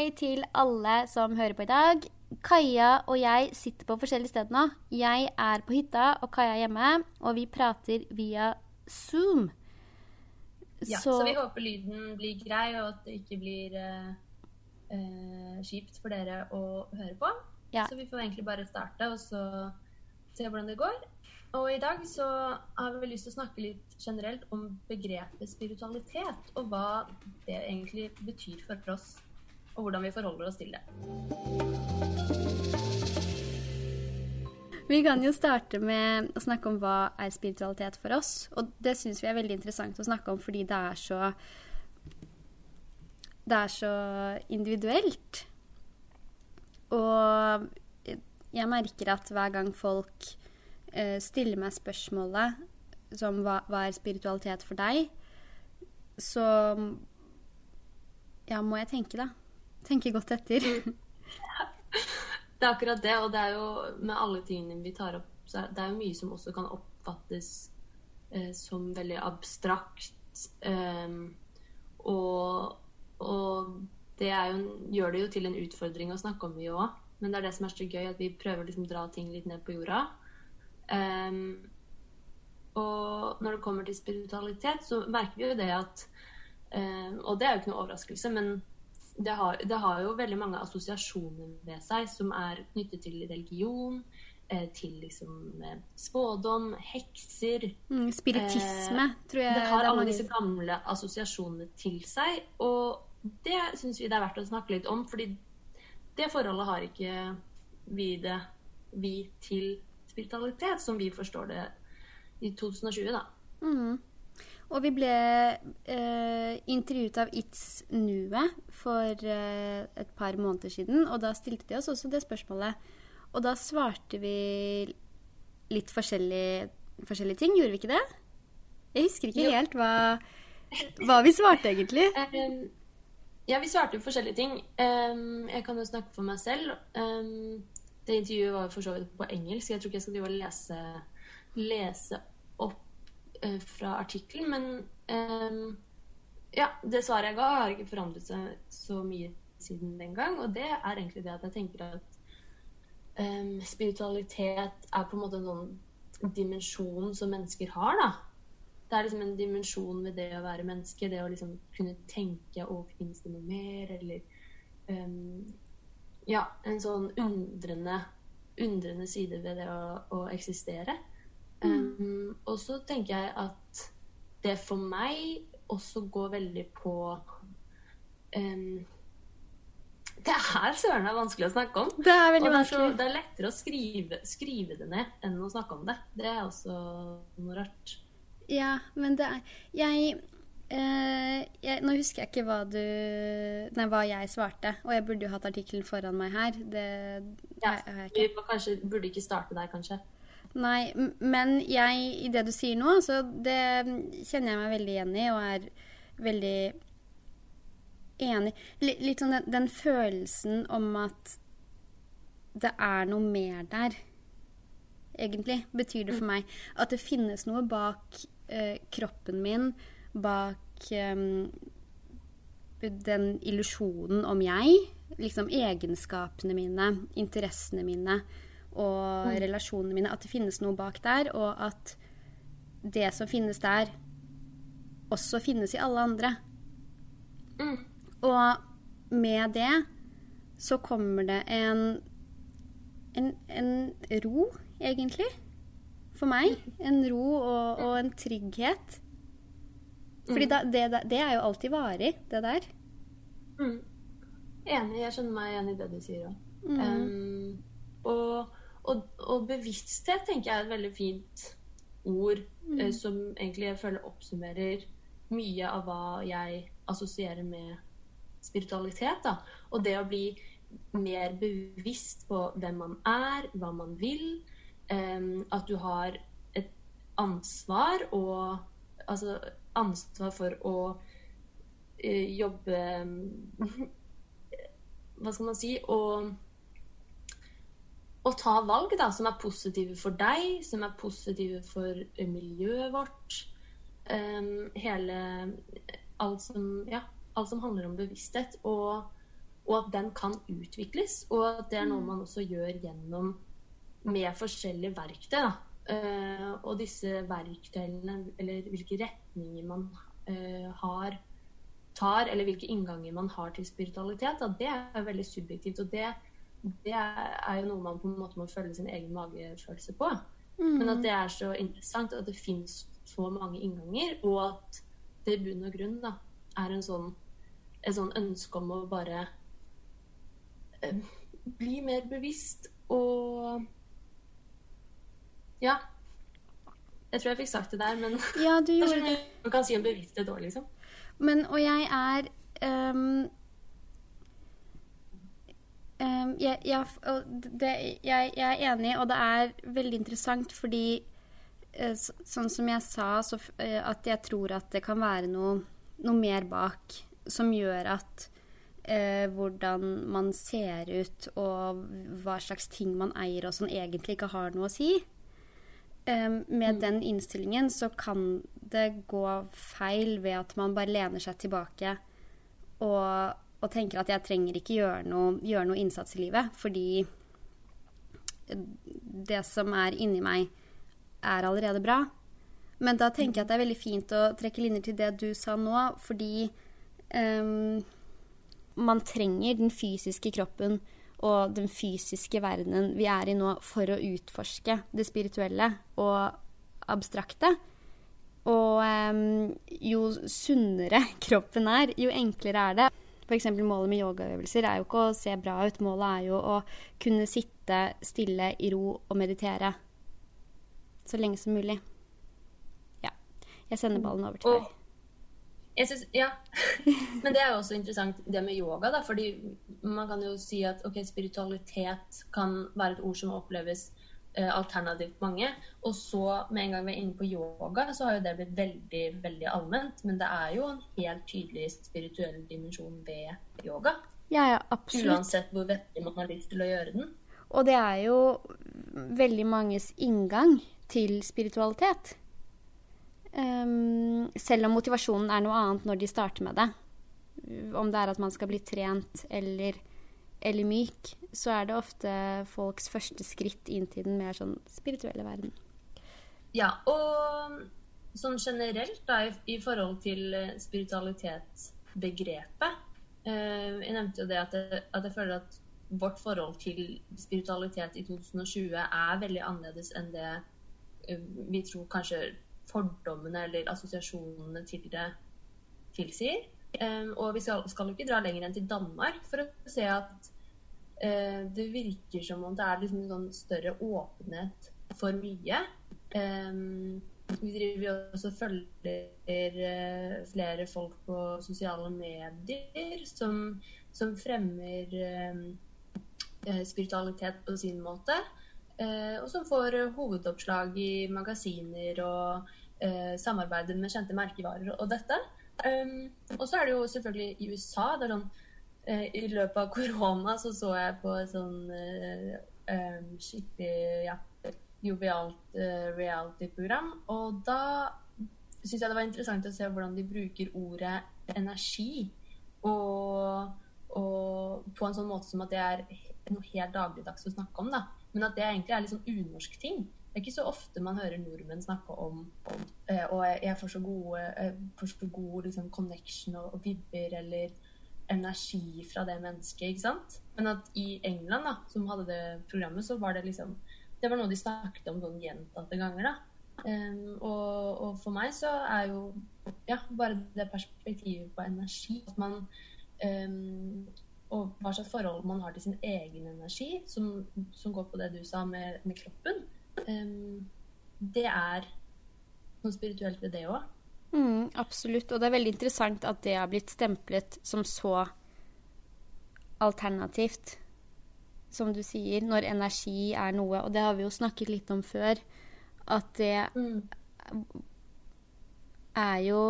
hei til alle som hører på i dag. Kaja og jeg sitter på forskjellige steder nå. Jeg er på hytta, og Kaja er hjemme. Og vi prater via Zoom. Ja, så, så vi håper lyden blir grei, og at det ikke blir eh, uh, kjipt for dere å høre på. Ja. Så vi får egentlig bare starte, og så se hvordan det går. Og i dag så har vi lyst til å snakke litt generelt om begrepet spiritualitet, og hva det egentlig betyr for oss, og hvordan vi forholder oss til det. Vi kan jo starte med å snakke om hva er spiritualitet for oss. Og det syns vi er veldig interessant å snakke om fordi det er så Det er så individuelt. Og jeg merker at hver gang folk uh, stiller meg spørsmålet som hva, hva, er spiritualitet for deg, så ja, må jeg tenke, da. Tenke godt etter. det er akkurat det, og det er jo med alle tingene vi tar opp, så det er jo mye som også kan oppfattes eh, som veldig abstrakt. Um, og, og det jo, gjør det jo til en utfordring å snakke om mye òg. Men det er det som er så gøy, at vi prøver å liksom dra ting litt ned på jorda. Um, og når det kommer til spiritualitet, så merker vi jo det at um, Og det er jo ikke noe overraskelse, men det har, det har, jo veldig mange assosiasjoner ved seg som er knyttet til religion, eh, til liksom eh, spådom, hekser mm, Spiritisme, eh, tror jeg. Det har alle disse gamle assosiasjonene til seg. Og det syns vi det er verdt å snakke litt om, fordi det forholdet har ikke vi det vi til spiritualitet, som vi forstår det i 2020, da. Mm. Og vi ble eh, intervjuet av It's Nue for eh, et par måneder siden, og da stilte de oss også det spørsmålet. Og da svarte vi litt forskjellige, forskjellige ting, gjorde vi ikke det? Jeg husker ikke jo. helt hva, hva, vi svarte, egentlig. Ja, vi svarte jo forskjellige ting. Jeg kan jo snakke for meg selv. Det intervjuet var for så vidt på engelsk. Jeg tror ikke jeg skal drive og lese, lese fra artikkelen. Men um, ja, det svaret jeg ga, har ikke forandret seg så mye siden den gang. Og det er egentlig det at jeg tenker at um, spiritualitet er på en måte en sånn dimensjon som mennesker har, da. Det er liksom en dimensjon ved det å være menneske, det å liksom kunne tenke og finnes det noe mer, eller um, ja, en sånn undrende, undrende side ved det å, å eksistere. Mm. Um, og så tenker jeg at det for meg også går veldig på um, Det er søren meg vanskelig å snakke om. Det er veldig og det er, så, det er lettere å skrive, skrive, det ned enn å snakke om det. Det er også noe rart. Ja, men det er Jeg eh, jeg, nå husker jeg ikke hva du Nei, hva jeg svarte. Og jeg burde jo hatt artikkelen foran meg her. Det ja, Vi kanskje, burde ikke starte der, kanskje. Nei, men jeg, i det du sier nå, så det kjenner jeg meg veldig igjen i, og er veldig enig Litt, litt sånn den, den følelsen om at det er noe mer der, egentlig, betyr det for mm. meg. At det finnes noe bak eh, kroppen min bak eh, den illusjonen om jeg. Liksom egenskapene mine, interessene mine og mm. relasjonene mine. At det finnes noe bak der, og at det som finnes der, også finnes i alle andre. Mm. Og med det så kommer det en, en, en ro, egentlig, for meg. Mm. En ro og, og en trygghet fordi da, det, det, er jo alltid varig, det der. Mm. Enig. Jeg skjønner meg igjen i det du sier òg. Mm. Um, og, og, og, bevissthet tenker jeg er et veldig fint ord mm. eh, som egentlig jeg føler oppsummerer mye av hva jeg assosierer med spiritualitet. Da. Og det å bli mer bevisst på hvem man er, hva man vil. Eh, at du har et ansvar og altså ansvar for å eh, jobbe Hva skal man si Å, å ta valg da, som er positive for deg, som er positive for miljøet vårt. Um, hele alt som, ja, alt som handler om bevissthet. Og, og at den kan utvikles. Og at det er noe man også gjør gjennom med forskjellige verktøy. Eh, og disse verktøyene, eller hvilke retninger man uh, har, tar, eller hvilke innganger man har til spiritualitet, da, det er veldig subjektivt. Og det, det er jo noe man på en måte må følge sin egen magefølelse på. Men at det er så interessant at det fins så mange innganger, og at det i bunn og grunn da, er en sånn, et sånn ønske om å bare eh, bli mer bevisst og Ja. Jeg tror jeg fikk sagt det der, men Ja, du gjorde det. man kan si om bevissthet òg, liksom. Men, og jeg er ehm, ehm, jeg, jeg, det, jeg, jeg er enig, og det er veldig interessant fordi eh, så- Sånn som jeg sa, så, eh, at jeg tror at det kan være noe, noe mer bak som gjør at eh, hvordan man ser ut og hva slags ting man eier og sånn, egentlig ikke har noe å si. Um, med den innstillingen så kan det gå feil ved at man bare lener seg tilbake og, og tenker at jeg trenger ikke gjøre noe, gjøre noe innsats i livet, fordi det som er inni meg, er allerede bra. Men da tenker jeg at det er veldig fint å trekke linjer til det du sa nå, fordi um, man trenger den fysiske kroppen og den fysiske verdenen vi er i nå, for å utforske det spirituelle og abstrakte. Og um, jo sunnere kroppen er, jo enklere er det. F.eks. målet med yogaøvelser er jo ikke å se bra ut. Målet er jo å kunne sitte stille i ro og meditere så lenge som mulig. Ja. Jeg sender ballen over til deg. Synes, ja. Men det er jo også interessant det med yoga, da. Fordi man kan jo si at ok, spiritualitet kan være et ord som oppleves eh, alternativt mange. Og så, med en gang vi er inne på yoga, så har jo det blitt veldig, veldig allment. Men det er jo en helt tydelig spirituell dimensjon ved yoga. Ja, ja, absolutt. Uansett hvor vettig man har lyst til å gjøre den. Og det er jo veldig manges inngang til spiritualitet. Um, selv om motivasjonen er noe annet når de starter med det. Om det er at man skal bli trent eller, eller myk, så er det ofte folks første skritt inn til den mer sånn spirituelle verden. Ja, og sånn generelt da, i, forhold til eh, spiritualitetsbegrepet eh, Jeg nevnte jo det at, jeg at jeg føler at vårt forhold til spiritualitet i 2020 er veldig annerledes enn det eh, vi tror kanskje fordommene eller assosiasjonene til det tilsier. Og vi skal, jo ikke dra lenger enn til Danmark for å se at eh, det virker som om det er liksom en sånn større åpenhet for mye. Vi driver jo også følger eh, flere folk på sosiale medier som, som fremmer eh, spiritualitet på sin måte. og som får hovedoppslag i magasiner og samarbeider med kjente merkevarer og dette. Um, og så er det jo selvfølgelig i USA. det er sånn uh, I løpet av korona så så jeg på sånn uh, um, skikkelig ja, jovialt uh, reality-program. Og da syns jeg det var interessant å se hvordan de bruker ordet energi. Og, og på en sånn måte som at det er noe helt dagligdags å snakke om. da. Men at det egentlig er litt sånn unorsk ting. Det er ikke så ofte man hører nordmenn snakke om, om eh, Og jeg, får så gode, jeg får så god liksom, connection og, og vibber eller energi fra det mennesket. ikke sant? Men at i England, da, som hadde det programmet, så var det liksom Det var noe de snakket om sånn gjentatte ganger. da. Um, og, og for meg så er jo ja, bare det perspektivet på energi At man um, Og hva slags forhold man har til sin egen energi, som, som går på det du sa med, med kroppen, em, det er noe spirituelt ved det òg. Mm, absolutt. Og det er veldig interessant at det har blitt stemplet som så alternativt, som du sier, når energi er noe. Og det har vi jo snakket litt om før, at det er jo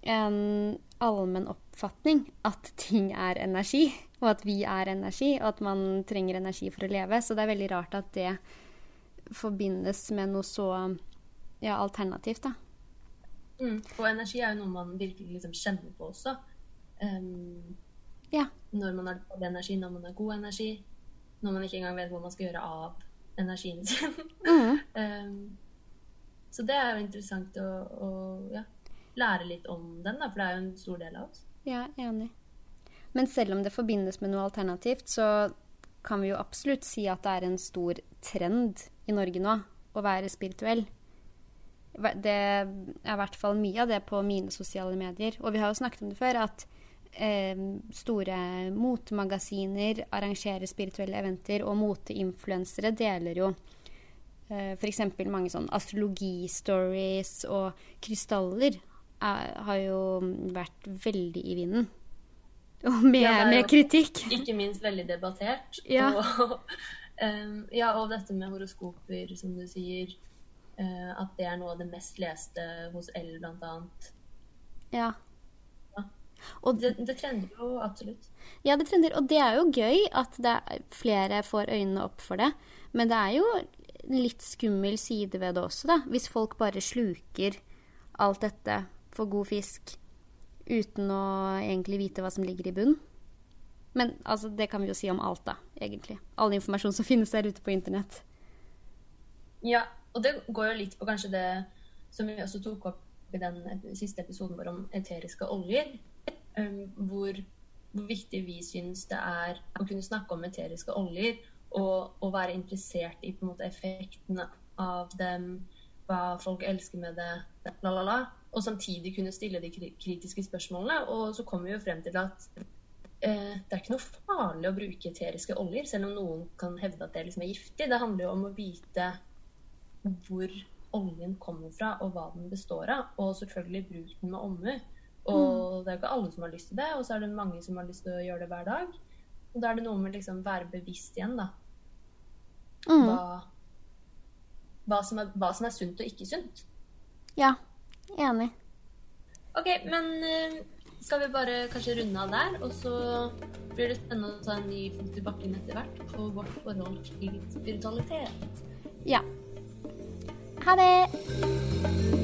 en allmenn oppfatning at ting er energi, og at vi er energi, og at man trenger energi for å leve. Så det er veldig rart at det forbindes med noe så ja, alternativt, da. Mm. Og energi er jo noe man virkelig liksom kjenner på også. Um, Ja. når man har dårlig energi, når man har god energi. Når man ikke engang vet hvor man skal gjøre av energien sin. um, så det er jo interessant å, å ja, lære litt om den, da, for det er jo en stor del av oss. Ja, enig. Men selv om det forbindes med noe alternativt, så kan vi jo absolutt si at det er en stor trend i Norge nå å være spirituell. Det er i hvert fall mye av det på mine sosiale medier. Og vi har jo snakket om det før, at eh, store motemagasiner arrangerer spirituelle eventer, og moteinfluensere deler jo eh, f.eks. mange sånn astrologistories og krystaller er, har jo vært veldig i vinden. Og med, ja, med kritikk. Ikke minst veldig debattert. Ja. Og, um, ja, og dette med horoskoper, som du sier. Uh, at det er noe av det mest leste hos L, blant annet. Ja. ja. Og det, det, trender jo absolutt. Ja, det trender. Og det er jo gøy at flere får øynene opp for det. Men det er jo en litt skummel side ved det også, da. Hvis folk bare sluker alt dette for god fisk uten å egentlig vite hva som ligger i bunn. Men altså, det kan vi jo si om alt, da, egentlig. All informasjon som finnes der ute på internett. Ja, og det går jo litt på kanskje det som vi også tok opp i den siste episoden vår om eteriske oljer. Um, hvor, hvor, viktig vi syns det er å kunne snakke om eteriske oljer og, å være interessert i på en måte effektene av dem, hva folk elsker med det, la, la, la og samtidig kunne stille de kritiske spørsmålene. Og så kommer vi jo frem til at eh, det er ikke noe farlig å bruke eteriske oljer, selv om noen kan hevde at det liksom er giftig. Det handler jo om å vite hvor oljen kommer fra, og hva den består av. Og selvfølgelig bruk den med omhu. Og mm. det er jo ikke alle som har lyst til det, og så er det mange som har lyst til å gjøre det hver dag. Og da er det noe med liksom være bevisst igjen, da. Mm. Hva, hva, som er, hva som er sunt og ikke sunt. Ja, Enig. OK, men uh, skal vi bare kanskje runde av der? Og så blir det spennende å ta en ny fot i bakken etter hvert på vårt forhold til spiritualitet. Ja. Ha det!